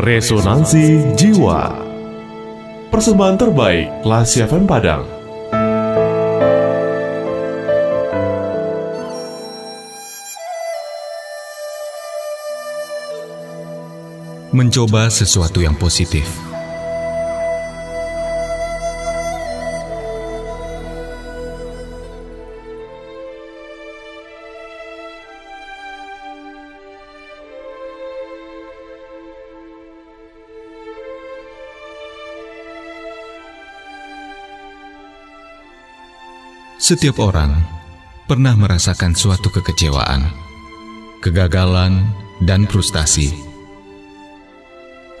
Resonansi Jiwa. Persembahan terbaik Lasi FM Padang. Mencoba sesuatu yang positif Setiap orang pernah merasakan suatu kekecewaan, kegagalan, dan frustasi.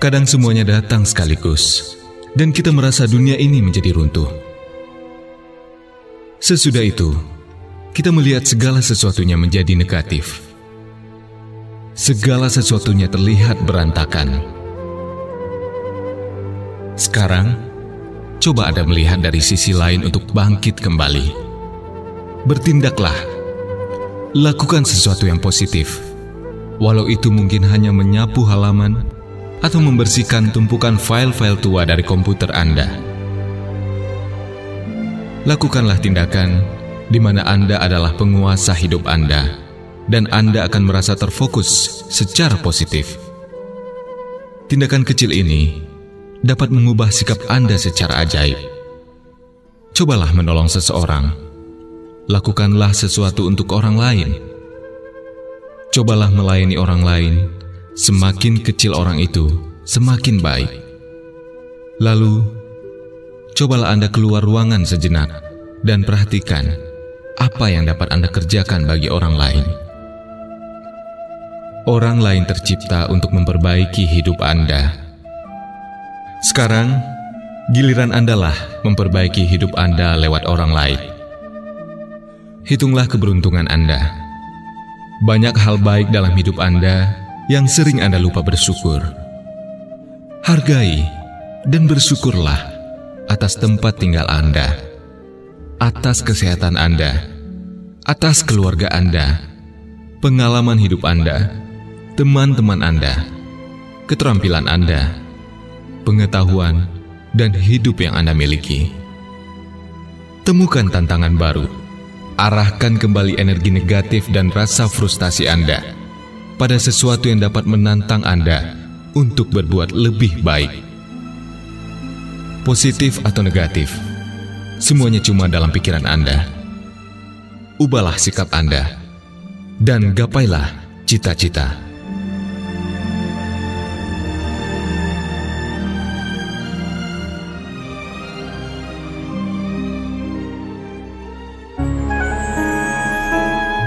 Kadang semuanya datang sekaligus, dan kita merasa dunia ini menjadi runtuh. Sesudah itu, kita melihat segala sesuatunya menjadi negatif. Segala sesuatunya terlihat berantakan. Sekarang, coba Anda melihat dari sisi lain untuk bangkit kembali bertindaklah. Lakukan sesuatu yang positif, walau itu mungkin hanya menyapu halaman atau membersihkan tumpukan file-file tua dari komputer Anda. Lakukanlah tindakan di mana Anda adalah penguasa hidup Anda, dan Anda akan merasa terfokus secara positif. Tindakan kecil ini dapat mengubah sikap Anda secara ajaib. Cobalah menolong seseorang lakukanlah sesuatu untuk orang lain. Cobalah melayani orang lain, semakin kecil orang itu, semakin baik. Lalu, cobalah Anda keluar ruangan sejenak dan perhatikan apa yang dapat Anda kerjakan bagi orang lain. Orang lain tercipta untuk memperbaiki hidup Anda. Sekarang, giliran Anda lah memperbaiki hidup Anda lewat orang lain. Hitunglah keberuntungan Anda. Banyak hal baik dalam hidup Anda yang sering Anda lupa bersyukur. Hargai dan bersyukurlah atas tempat tinggal Anda, atas kesehatan Anda, atas keluarga Anda, pengalaman hidup Anda, teman-teman Anda, keterampilan Anda, pengetahuan, dan hidup yang Anda miliki. Temukan tantangan baru arahkan kembali energi negatif dan rasa frustasi Anda pada sesuatu yang dapat menantang Anda untuk berbuat lebih baik. Positif atau negatif, semuanya cuma dalam pikiran Anda. Ubahlah sikap Anda dan gapailah cita-cita.